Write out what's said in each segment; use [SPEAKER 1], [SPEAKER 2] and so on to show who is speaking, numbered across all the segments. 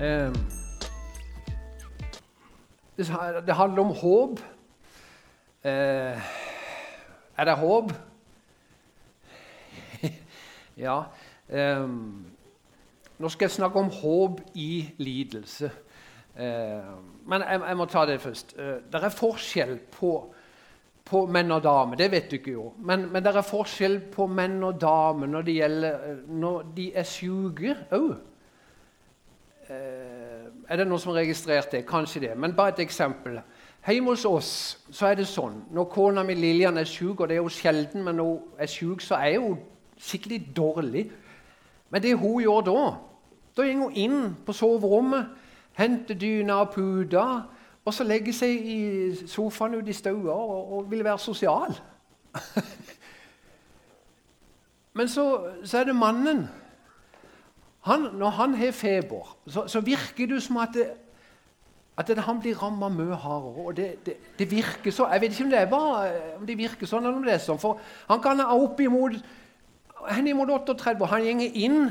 [SPEAKER 1] Eh, det handler om håp. Eh, er det håp? ja. Eh, nå skal jeg snakke om håp i lidelse. men jeg, jeg, må ta det først. det er forskjell på, på menn og damer. Det vet du ikke, jo. Men, men det er forskjell på menn og damer når, det gjelder, når de er syke òg. Er det noen som har registrert det? Kanskje det. Men bare et eksempel. Hjemme hos oss så er det sånn når kona mi Lillian er syk, og det er jo sjelden, men når hun er syk, så er hun skikkelig dårlig. Men det hun gjør da Da går hun inn på soverommet, henter dyna og puta, og så legger seg i sofaen ute i stua og, og, vil være sosial. men så, så er det mannen han, når han har feber, så, så, virker det som at, det, at det, han blir ramma mye hardere. og det, det, virker så, Jeg vet ikke om det, bare, om det virker sånn eller om det er sånn. For han kan ha oppimot henimot 38. Han går inn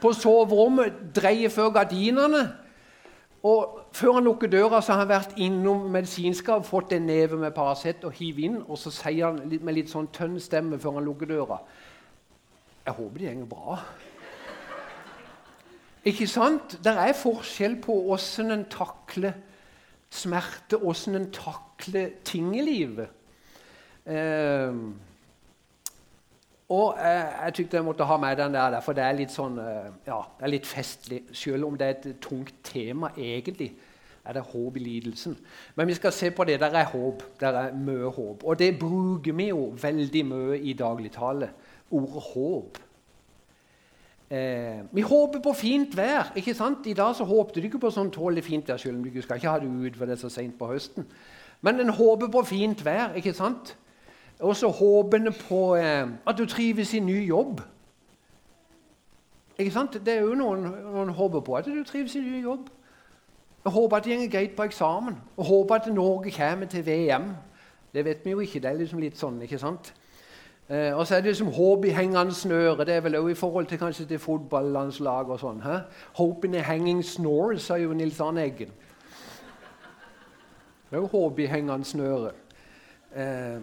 [SPEAKER 1] på soverommet, dreier før gardinene. Og Før han lukker døra, så har han vært innom medisinskap, fått en neve med Paracet og hiv inn. Og så sier han med litt sånn tønn stemme før han lukker døra Jeg håper det går bra. Ikke sant? Det er forskjell på åssen en takler smerte, åssen en takler ting i livet. Eh, og eh, jeg tykte jeg måtte ha med den der, for det er litt sånn, eh, ja, det er litt festlig. Selv om det er et tungt tema, egentlig, er det håp i lidelsen. Men vi skal se på det. Der er håp. Der er mye håp. Og det bruker vi jo veldig mye i dagligtale. Ordet håp. Eh, vi håper på fint vær. ikke sant? I dag så håpte du ikke på sånn tålelig fint vær, selv om du ikke skal ha det ut for det er så sent på høsten. Men en håper på fint vær. ikke sant? Og så håper en på eh, at du trives i ny jobb. Ikke sant? Det er jo noen, noen håper på at du trives i ny jobb. Jeg håper at det går greit på eksamen. Jeg håper at Norge kommer til VM. Det vet vi jo ikke. Det er liksom litt sånn, ikke sant? Eh, og så er det liksom håp i hengende snøre. Det er vel også i forhold til kanskje til fotballandslag og sånn. He? 'Hope in a hanging snore', sa jo Nils Arne Eggen. Det er jo håp i hengende snøre. Eh,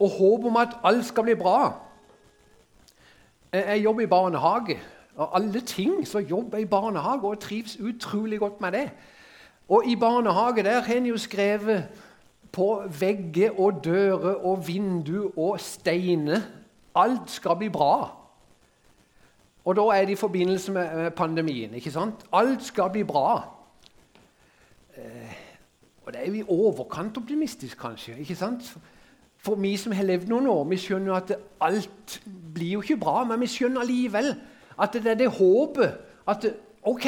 [SPEAKER 1] og håp om at alt skal bli bra. Jeg jobber i barnehage. Og alle ting så jobber jeg i barnehage og trives utrolig godt med det. Og i barnehage der har en jo skrevet på vegger og dører og vindu og steiner. Alt skal bli bra. Og da er det i forbindelse med pandemien. ikke sant? Alt skal bli bra. Eh, og det er jo i overkant optimistisk, kanskje. ikke sant? For vi som har levd noen år, vi skjønner at alt blir jo ikke bra, men vi skjønner allikevel at det er det håpet. At OK,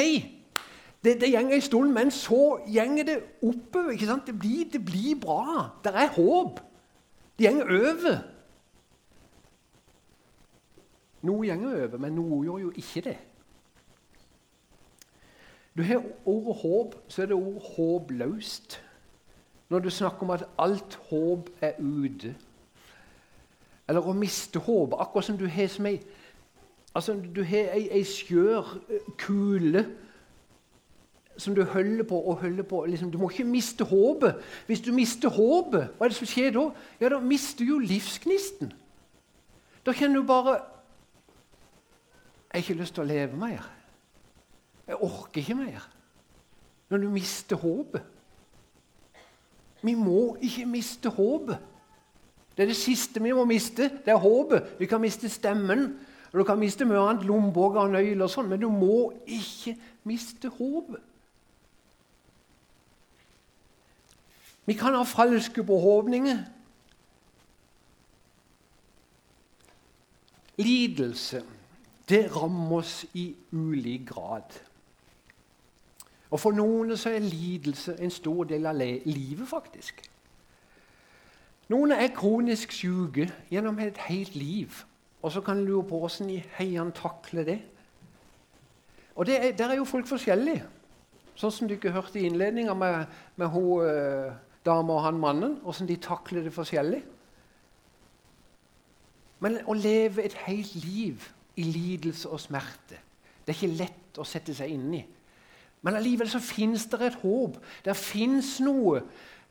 [SPEAKER 1] det, det går en stund, men så går det oppover. ikke sant? Det blir, det blir bra. Det er håp. Det går over. Noe går over, men noe gjør jo ikke det. Du har ordet håp, så er det ordet håpløst. Når du snakker om at alt håp er ute. Eller å miste håpet, akkurat som du har som ei altså, du har ei, ei skjør kule som du holder på og holder på. Liksom, du må ikke miste håpet. Hvis du mister håpet, hva er det som skjer da? Ja, Da mister du jo livsgnisten. Da kjenner du bare Jeg har ikke lyst til å leve mer. Jeg orker ikke mer. Når du mister håpet. Vi må ikke miste håpet. Det er det siste vi må miste. Det er håpet. Vi kan miste stemmen. Og Du kan miste mye annet, lommeboka og nøkler, og sånn, men du må ikke miste håpet. Vi kan ha falske forhåpninger. Lidelse det rammer oss i ulik grad. Og For noen så er lidelse en stor del av livet, faktisk. Noen er kronisk syke gjennom et helt liv. Og så kan en lure på hvordan i heian takler det. Og det er, Der er jo folk forskjellige. Sånn som du ikke hørte i innledninga med, med hun, eh, dama og han mannen, hvordan de takler det forskjellig. Men å leve et helt liv i lidelse og smerte, Det er ikke lett å sette seg inn i. Men allikevel så fins det et håp. Det fins noe.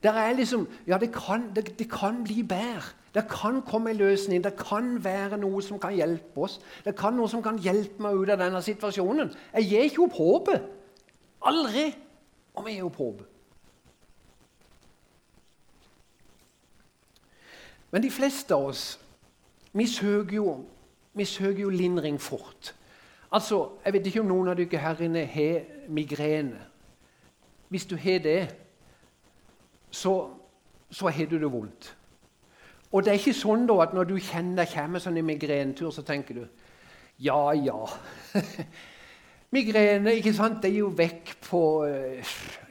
[SPEAKER 1] Der er liksom, ja, det kan, det, det kan bli bedre. Det kan komme en løsning. Det kan være noe som kan hjelpe oss. Det kan noe som kan hjelpe meg ut av denne situasjonen. Jeg gir ikke opp håpet. Aldri om jeg gir opp håpet. Men de fleste av oss vi søker jo, vi søker jo lindring fort. Altså, Jeg vet ikke om noen av dere her inne har migrene. Hvis du har det, så, så har du det vondt. Og det er ikke sånn da at når du kjenner det kommer sånn en migrenetur, så tenker du ja, ja. Migrene ikke sant, det er jo vekk på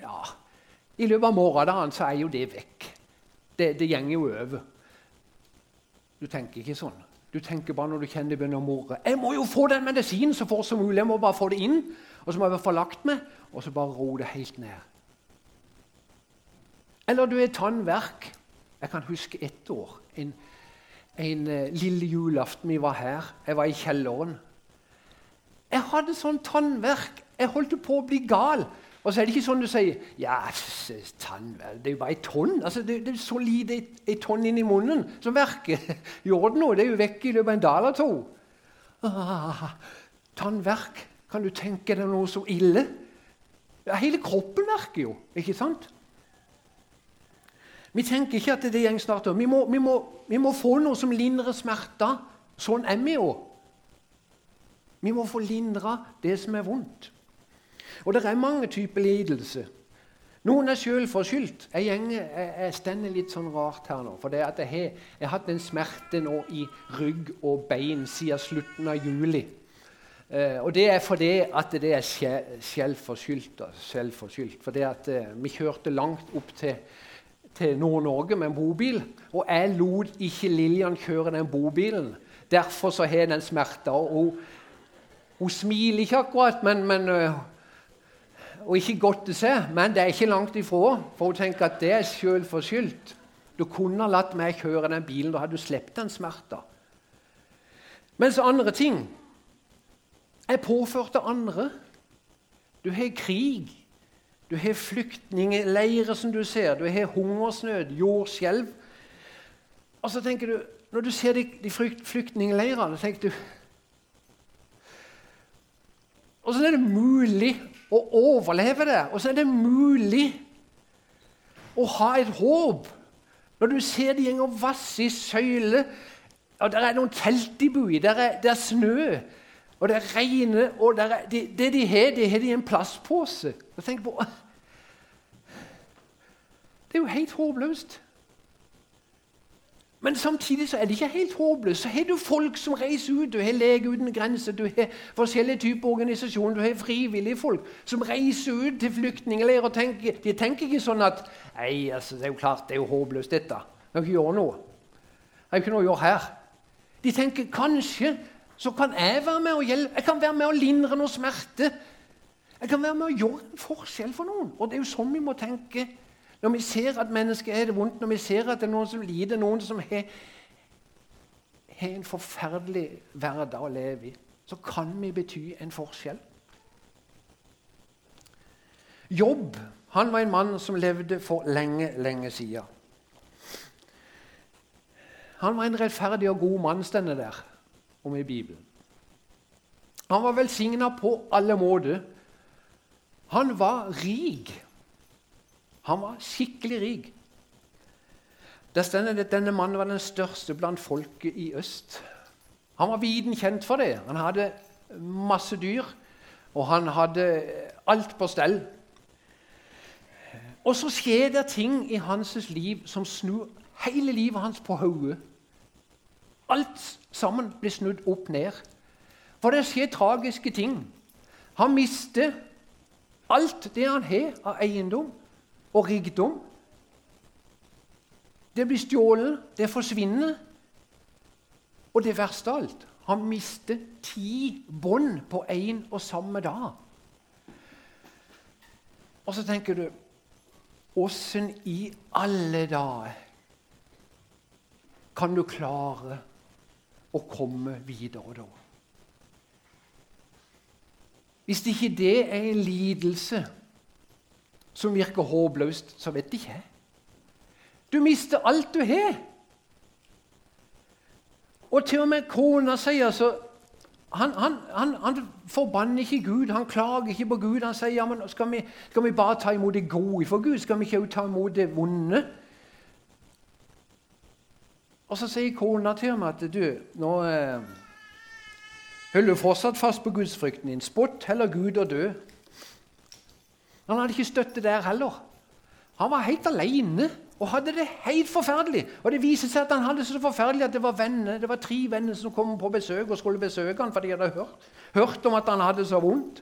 [SPEAKER 1] ja, I løpet av morgendagen så er jo det vekk. Det, det gjenger jo over. Du tenker ikke sånn. Du tenker bare når du kjenner det begynner å morre. 'Jeg må jo få den medisinen så fort som mulig.' Jeg må bare få det inn, og så må jeg få lagt meg, og så bare ro det helt ned. Eller du er tannverk. Jeg kan huske ett år. En, en uh, lille julaften vi var her. Jeg var i kjelleren. Jeg hadde sånn tannverk. Jeg holdt på å bli gal. Og så er det ikke sånn du sier ja, tannvel, det er jo bare et tonn. Altså, det, det, er så lite et tonn inni munnen som verker. Gjør det noe? Det er jo vekk i løpet av en dag eller to. Ah, tannverk. Kan du tenke deg noe så ille? Ja, hele kroppen verker jo, ikke sant? Vi tenker ikke at det går snart over. Vi, vi, vi, må få noe som lindrer smerter. Sånn er vi jo. Vi må få lindra det som er vondt. Og det er mange typer lidelse. Noen er selvforskyldt. Jeg, jeg, jeg stender litt sånn rart her nå. For jeg har, jeg har hatt en smerte nå i rygg og bein siden slutten av juli. Eh, og det er fordi at det er selvforskyldt. selvforskyldt. Fordi at eh, vi kjørte langt opp til, til Nord-Norge med en bobil. Og jeg lot ikke Lillian kjøre den bobilen. Derfor så har jeg den smerta. Hun, hun smiler ikke akkurat, men, men uh, og ikke godt å se, men det er ikke langt ifra. For hun tenker at det er selvforskyldt. Du kunne ha latt meg kjøre den bilen, da hadde du sluppet den smerta. Mens andre ting er påført av andre. Du har krig, du har flyktningleirer som du ser, du har hungersnød, jordskjelv. Og så tenker du, Når du ser de, de flyktningleirene, tenker du Åssen er det mulig å overleve det. Og så er det mulig å ha et håp når du ser de gjenger vasse i søyler, og der er noen telt de i, der er, det er snø, og det regner og er, det, det de har, det har de i en plastpose. Tenk på Det er jo helt håpløst. Men samtidig så er det ikke helt håpløst. Så har du folk som reiser ut. Du har Lege uten grenser, du har forskjellige typer organisasjoner, du har frivillige folk som reiser ut til flyktningleirer. og tenker, De tenker ikke sånn at Nei, altså, det er jo klart, det er jo håpløst, dette. Vi kan ikke gjøre noe. Det har ikke noe å gjøre her. De tenker kanskje så kan jeg være med og hjelpe. Jeg kan være med å lindre noe smerte. Jeg kan være med å gjøre en forskjell for noen. Og det er jo sånn vi må tenke når vi ser at mennesker er det vondt, når vi ser at det er noen som lider, noen som har, har en forferdelig hverdag å leve i, så kan vi bety en forskjell. Jobb han var en mann som levde for lenge, lenge siden. Han var en rettferdig og god mann, stender der om i Bibelen. Han var velsigna på alle måter. Han var rik. Han var skikkelig rik. Der stender det at denne mannen var den største blant folket i øst. Han var viden kjent for det. Han hadde masse dyr, og han hadde alt på stell. Og så skjer det ting i hans liv som snur hele livet hans på hodet. Alt sammen blir snudd opp ned. For det skjer tragiske ting. Han mister alt det han har av eiendom og rikdom. Det blir stjålet, det forsvinner. Og det verste av alt han mister ti bånd på én og samme dag. Og så tenker du Åssen i alle dager kan du klare å komme videre da? Hvis ikke det er en lidelse som virker håpløst, så vet ikke. Du mister alt du har. Og til og med kona sier så han, han, han, han, forbanner ikke Gud, han klager ikke på Gud. Han sier ja, men skal vi, skal vi bare ta imot det gode for Gud? Skal vi ikke ta imot det vonde? Og så sier kona til ham at du, nå eh, holder du fortsatt fast på gudsfrykten din. Spott heller Gud og dø. Han hadde ikke støtte der heller. Han var helt alene og hadde det helt forferdelig. Og Det viser seg at han hadde det så forferdelig at det var venner, det var tre venner som kom på besøk og skulle besøke han, for de hadde hørt, hørt om at han hadde så vondt.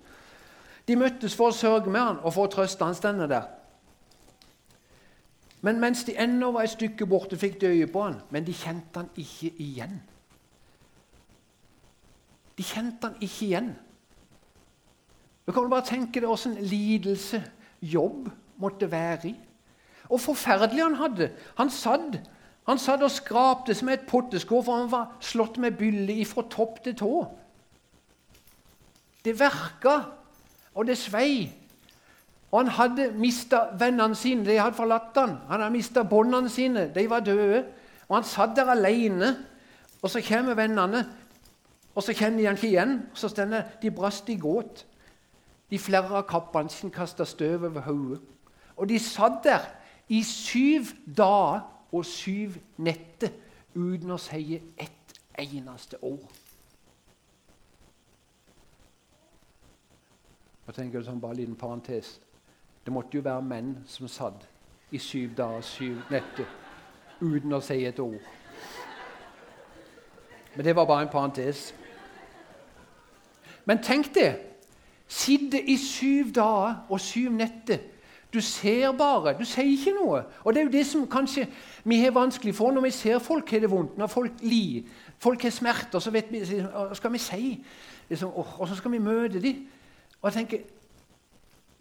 [SPEAKER 1] De møttes for å sørge med han og for å trøste han stende der. Men mens de ennå var et stykke borte, fikk de øye på han, men de kjente han ikke igjen. De kjente han ikke igjen. Du kan bare tenke deg åssen lidelse jobb måtte være i. Og forferdelig han hadde. Han satt, han satt og skrapte som et potteskår, for han var slått med bylle fra topp til tå. Det verka, og det svei. Og han hadde mista vennene sine. De hadde forlatt han. Han hadde mista båndene sine. De var døde. Og han satt der alene. Og så kommer vennene, og så kjenner de han ikke igjen. Så stender de brast i gråt. De flere kappene sine kasta støv over hodet. Og de satt der i syv dager og syv netter uten å si ett eneste ord. Jeg tenker sånn, bare en liten parentes. Det måtte jo være menn som satt i syv dager og syv netter uten å si et ord. Men det var bare en parentes. Men tenk det! Sitte i syv dager og syv netter du ser bare. Du sier ikke noe. Og det er jo det som kanskje vi har vanskelig for når vi ser folk har det vondt, når folk lir, folk har smerter. Så vet vi, hva skal vi si? Liksom, og så skal vi møte dem. Og jeg tenker,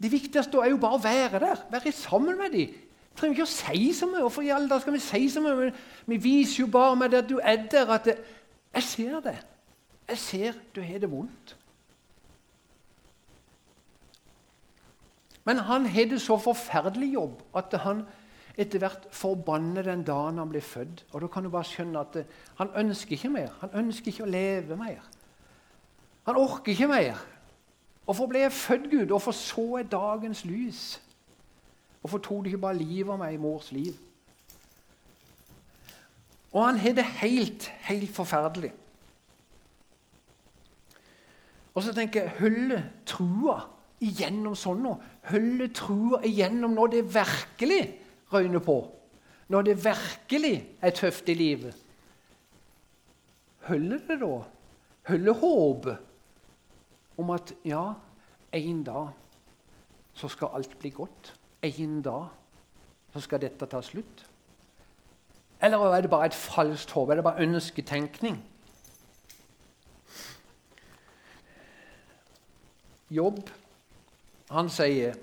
[SPEAKER 1] Det viktigste er jo bare å være der. Være sammen med dem. Vi trenger ikke å si så mye. Hvorfor i alle dager skal vi si så mye? Vi viser jo bare med det at du er der, at jeg ser det. Jeg ser du har det vondt. Men han hadde så forferdelig jobb at han etter hvert forbanner den dagen han ble født. Og da kan du bare skjønne at det, Han ønsker ikke mer. Han ønsker ikke å leve mer. Han orker ikke mer. Hvorfor ble jeg født, Gud? Hvorfor så jeg dagens lys? Hvorfor tok du ikke bare livet av meg i mors liv? Og han har det helt, helt forferdelig. Og så tenker jeg hullet, trua igjennom sånn nå. Holder trua igjennom når det virkelig røyner på. Når det virkelig er tøft i livet. Holder det da. Holder håpet om at ja, en dag så skal alt bli godt. En dag så skal dette ta slutt. Eller er det bare et falskt håp? Er det bare ønsketenkning? Jobb han sier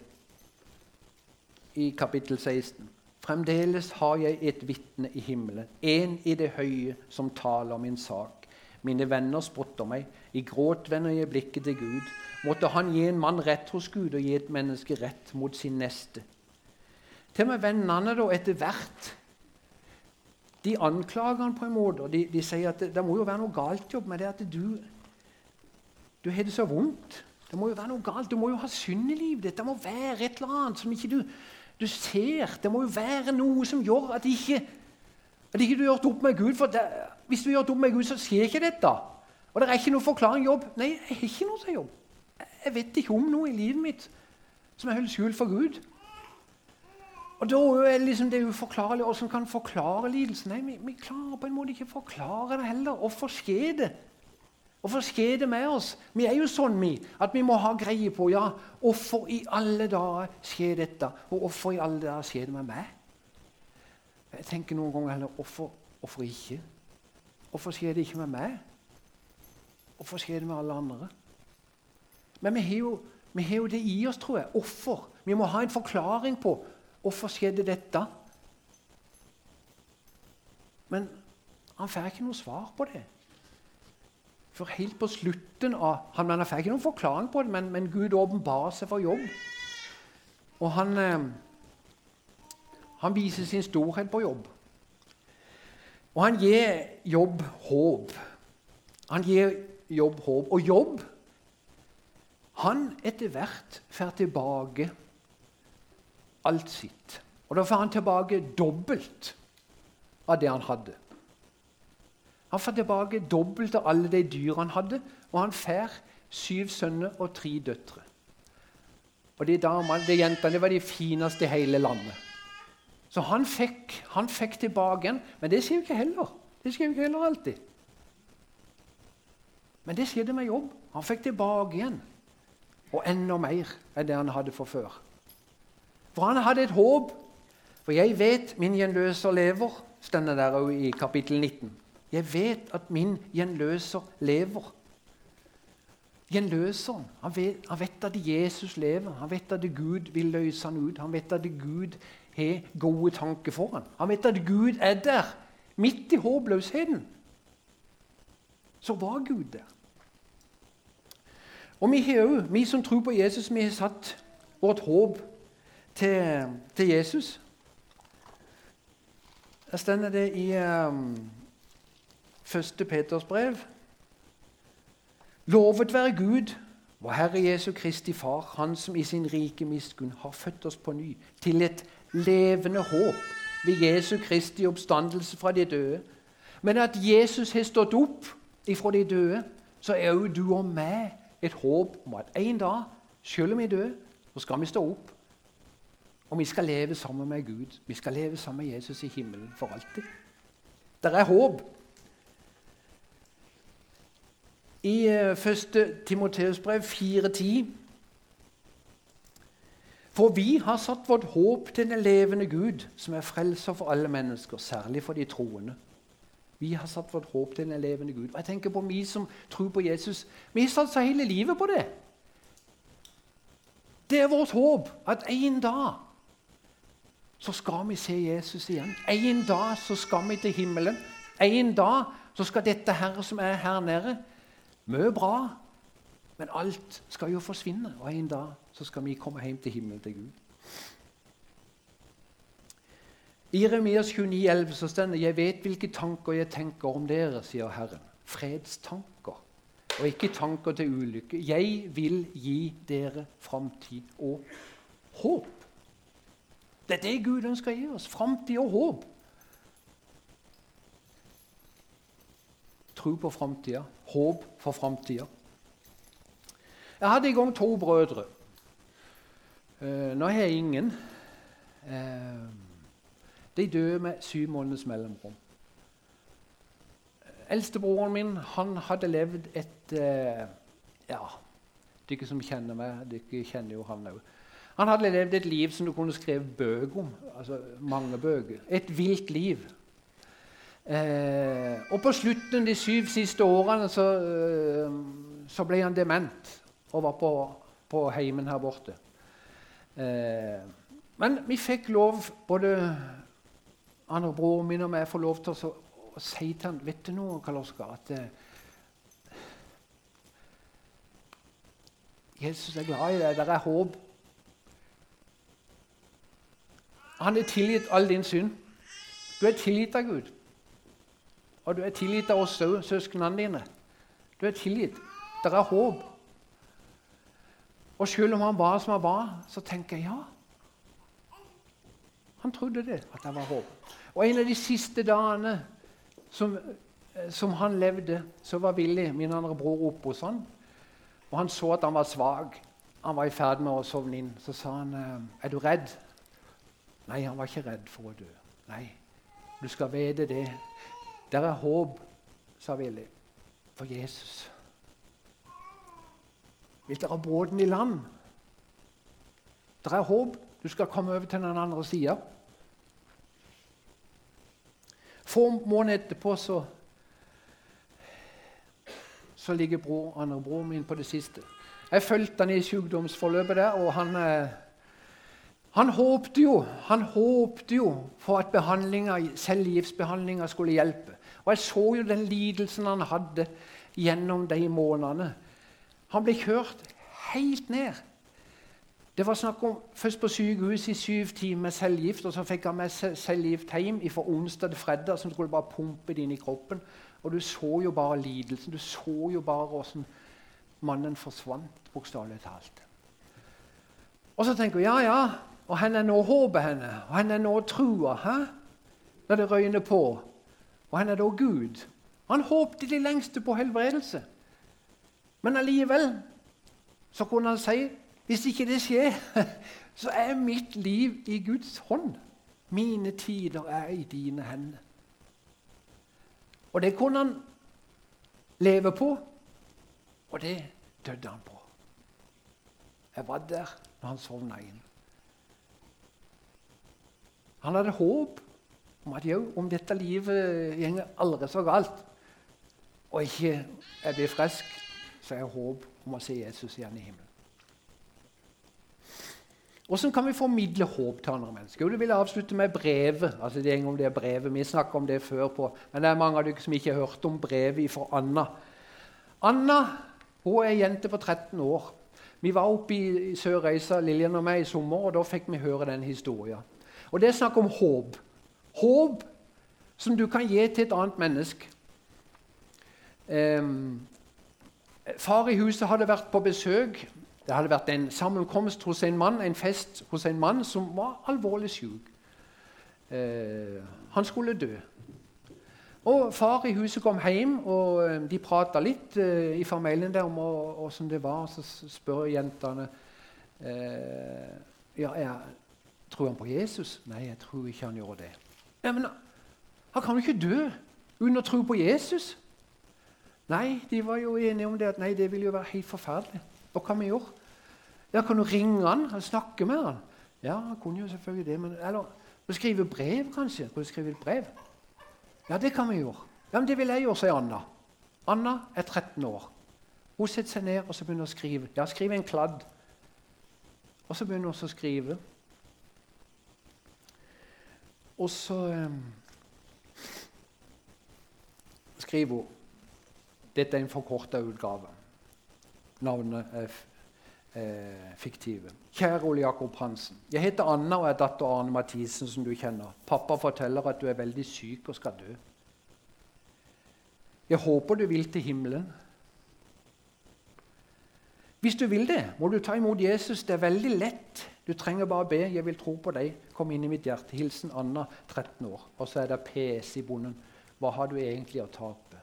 [SPEAKER 1] i kapittel 16 Fremdeles har jeg et vitne i himmelen, en i det høye, som taler min sak. Mine venner spotter meg, i gråt vender jeg blikket til Gud. Måtte Han gi en mann rett hos Gud og gi et menneske rett mot sin neste. Til og med vennene da etter hvert de anklager han på en måte. og De, de sier at det, det, må jo være noe galt jobb med det at du, du har det så vondt. Det må jo være noe galt. Du må jo ha synd i livet ditt. Det må være et eller annet som ikke du, du ser. Det må jo være noe som gjør at ikke, at ikke du har gjort opp med Gud. For det, hvis du har gjort opp med Gud, så skjer ikke dette. Og det er ikke noe forklaring jobb. Nei, jeg har ikke noe til jobb. Jeg vet ikke om noe i livet mitt som jeg holder skjult for Gud. Og da er liksom det uforklarlige. Hvordan kan forklare lidelsen? Nei, vi, vi, klarer på en måte ikke forklare det heller. Hvorfor skjer det? Hvorfor skjer det med oss? Vi er jo sånn vi, at vi må ha greie på ja, hvorfor i alle dager skjer dette, og hvorfor i alle dager skjer det med meg? Jeg tenker noen ganger heller hvorfor, hvorfor ikke? Hvorfor skjer det ikke med meg? Hvorfor skjer det med alle andre? Men vi har jo, vi har jo det i oss, tror jeg. Hvorfor? Vi må ha en forklaring på hvorfor skjedde dette. Men han får ikke noe svar på det. For helt på slutten av han, Jeg fikk ikke noen forklaring på det, men, men Gud åpenbarer seg for jobb. Og han, eh, han viser sin storhet på jobb. Og han gir jobb håp. Han gir jobb håp. Og jobb han etter hvert får tilbake alt sitt. Og da får han tilbake dobbelt av det han hadde. Han får tilbake dobbelt av alle de dyr han hadde, og han får syv sønner og tre døtre. Og De damene, de jentene det var de fineste i hele landet. Så han fikk, han fikk tilbake igjen. Men det skjer jo ikke heller. Det skjer jo ikke heller alltid. Men det skjedde med jobb. Han fikk tilbake igjen. Og enda mer enn det han hadde for før. For han hadde et håp. For jeg vet min gjenløser lever, står der i kapittel 19. Jeg vet at min gjenløser lever. Gjenløseren han vet, han vet at Jesus lever. Han vet at Gud vil løse han ut. Han vet at Gud har gode tanker for han. Han vet at Gud er der, midt i håpløsheten. Så var Gud der. Og vi, har vi som tror på Jesus, vi har satt vårt håp til, til Jesus. Der står det i um, første Peters brev. Lovet være Gud, vår Herre Jesu Kristi Far, Han som i sin rike miskunn har født oss på ny til et levende håp ved Jesu Kristi oppstandelse fra de døde. Men at Jesus har stått opp ifra de døde, så er jo du og meg et håp om at en dag, selv om vi er så skal vi stå opp. Og vi skal leve sammen med Gud. Vi skal leve sammen med Jesus i himmelen for alltid. Det er håp. I 1. Eh, Timoteus brev 4,10 For vi har satt vårt håp til den levende Gud, som er frelser for alle mennesker, særlig for de troende. Vi har satt vårt håp til den levende Gud. Og jeg tenker på vi som tror på Jesus. Vi har satsa hele livet på det. Det er vårt håp at en dag så skal vi se Jesus igjen. En dag så skal vi til himmelen. En dag så skal dette her som er her nede, mye bra, men alt skal jo forsvinne. Og en dag så skal vi komme hjem til himmelen til Gud. I Jeremias 29,11 så står det 'Jeg vet hvilke tanker jeg tenker om dere', sier Herren. Fredstanker, og ikke tanker til ulykke. Jeg vil gi dere framtid og håp. Det er det Gud ønsker å gi oss. Framtid og håp. Tro på framtida, håp for framtida. Jeg hadde i gang to brødre. Uh, nå har jeg ingen. Uh, de døde med syv måneders mellomrom. Eldstebroren min han hadde levd et Ja, dere som kjenner meg, dere kjenner jo han òg. Han hadde levd et liv som du kunne skrevet bøker om. altså Mange bøker. Et vilt liv. Eh, og på slutten de syv siste årene så, eh, så ble han dement og var på, på heimen her borte. Eh, men vi fikk lov, både han og broren min og meg, får lov til å, å si til han, Vet du noe, Karl Oskar, at eh, Jesus er glad i deg. Det er håp. Han er tilgitt all din synd. Du er tilgitt av Gud. Og du er tilgitt av oss òg, søsknene dine. Du er tilgitt. Det er håp. Og selv om han var som han var, så tenker jeg ja. Han trodde det, at det var håp. Og en av de siste dagene som, som han levde, så var Willy, min andre bror, oppe hos han. Og han så at han var svak. Han var i ferd med å sovne inn. Så sa han, «Eh, 'Er du redd?' Nei, han var ikke redd for å dø. Nei, du skal vite det. Der er håp, sa Willy, for Jesus. Vil dere ha båten i land? Der er håp. Du skal komme over til den andre sida. Få måneder etterpå så, så ligger bror, andre broren min på det siste. Jeg fulgte han i sykdomsforløpet der, og han eh, han håpte jo, han håpte jo for at cellegiftbehandlinga skulle hjelpe. Og Jeg så jo den lidelsen han hadde gjennom de månedene. Han ble kjørt helt ned. Det var snakk om først på sykehus i syv timer cellegift, og så fikk han med cellegift hjem fra onsdag til fredag, som skulle bare pumpe det inn i kroppen. Og du så jo bare lidelsen. Du så jo bare åssen mannen forsvant, bokstavelig talt. Og så tenker jeg ja, ja, og han er nå håpet henne? Og han er nå trua? Hæ? Når det røyner på. Og han er da Gud? Han håpte de lengste på helbredelse. Men allikevel så kunne han si hvis ikke det skjer, så er mitt liv i Guds hånd. Mine tider er i dine hender. Og det kunne han leve på, og det døde han på. Jeg var der når han sovna inn. Han hadde håp om at jo, om dette livet går aldri så galt, og ikke jeg blir frisk, så er jeg håp om å se Jesus igjen i himmelen. Hvordan kan vi formidle håp til andre mennesker? Jo, det vil jeg avslutte med brevet. altså det om det brevet. Vi snakka om det før, på, men det er mange av dere som ikke har hørt om brevet fra Anna. Anna hun er ei jente på 13 år. Vi var oppe i Sørreisa, Lillian og meg, i sommer, og da fikk vi høre den historien. Og Det er snakk om håp. Håp som du kan gi til et annet menneske. Um, far i huset hadde vært på besøk. Det hadde vært en sammenkomst hos en mann, en fest hos en mann som var alvorlig syk. Uh, han skulle dø. Og Far i huset kom hjem, og uh, de prata litt uh, i familien der om åssen det var. Så spør jentene ja, jeg, Tror han på Jesus? Nei, jeg tror ikke han gjør det. Ja, men Han kan jo ikke dø uten å tro på Jesus. Nei, de var jo enige om det at nei, det ville jo være helt forferdelig. Hva kan vi gjøre? Ja, Kan du ringe han og snakke med han? Ja, han kunne jo selvfølgelig det. Men, eller skrive brev, kanskje? Kan du skrive et brev? Ja, det kan vi gjøre. Ja, men Det vil jeg gjøre, sier Anna. Anna er 13 år. Hun setter seg ned og så begynner å skrive. Ja, skrive en kladd. Og så begynner hun å skrive. Og så eh, skriver hun Dette er en forkorta utgave. Navnet er eh, fiktive. Kjære Ole Jakob Hansen. Jeg heter Anna og er datter Arne Mathisen, som du kjenner. Pappa forteller at du er veldig syk og skal dø. Jeg håper du vil til himmelen. Hvis du vil det, må du ta imot Jesus. Det er veldig lett. Du trenger bare be. 'Jeg vil tro på deg. Kom inn i mitt hjerte.' Hilsen Anna, 13 år. Og så er det PS i bonden. Hva har du egentlig å tape?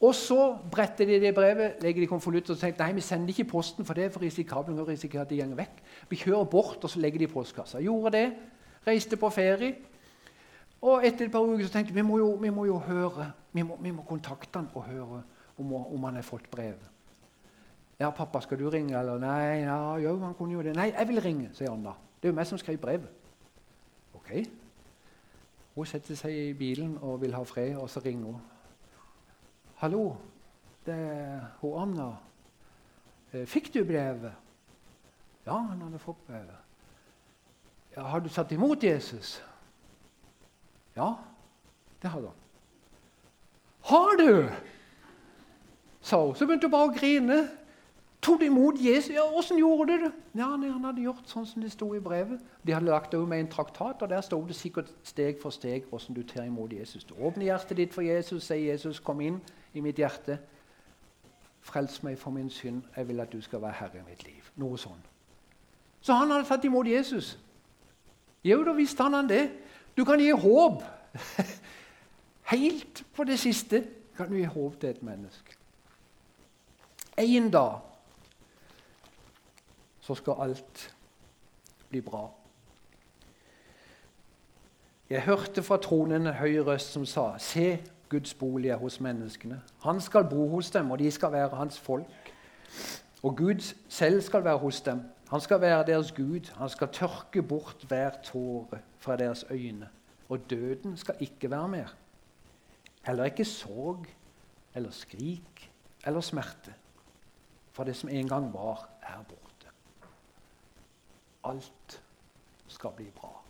[SPEAKER 1] Og så bretter de det brevet, legger de konvolutt og tenker nei, vi sender ikke posten, for det er for risikabelt. og risikerer at de går vekk. Vi kjører bort, og så legger de i postkassa. Gjorde det. Reiste på ferie. Og etter et par uker så tenkte vi vi må jo, vi må jo høre. Vi må, vi må kontakte han og høre om, om han har fått brevet. Ja, 'Pappa, skal du ringe?' Eller 'Nei, ja, jo, han kunne jo det.' 'Nei, jeg vil ringe', sier han da. Det er jo meg som skrev brevet. Ok. Hun setter seg i bilen og vil ha fred, og så ringer hun. 'Hallo, det er hun Anna. Eh, fikk du brevet?' Ja, han hadde fått brevet. Ja, 'Har du tatt imot Jesus?' Ja, det hadde han. 'Har du?' Sa hun. Så begynte hun bare å grine. Tok imot Jesus? Ja, Åssen gjorde du det? Ja, Han hadde gjort sånn som det sto i brevet. De hadde lagt det med en traktat, og der sto det sikkert steg for steg hvordan du tar imot Jesus. Du åpner hjertet ditt for Jesus, sier Jesus, 'Kom inn i mitt hjerte'. Frels meg for min synd. Jeg vil at du skal være herre i mitt liv. Noe sånn. Så han hadde tatt imot Jesus. Jo, da visste han han det. Du kan gi håp. Helt på det siste kan du gi håp til et menneske. En dag så skal alt bli bra. Jeg hørte fra tronen en høy røst som sa, se, Guds bolig er hos menneskene. Han skal bo hos dem, og de skal være hans folk. Og Gud selv skal være hos dem. Han skal være deres Gud. Han skal tørke bort hver tåre fra deres øyne. Og døden skal ikke være mer. Heller ikke sorg eller skrik eller smerte. For det som en gang var, er borte. Alt skal bli bra.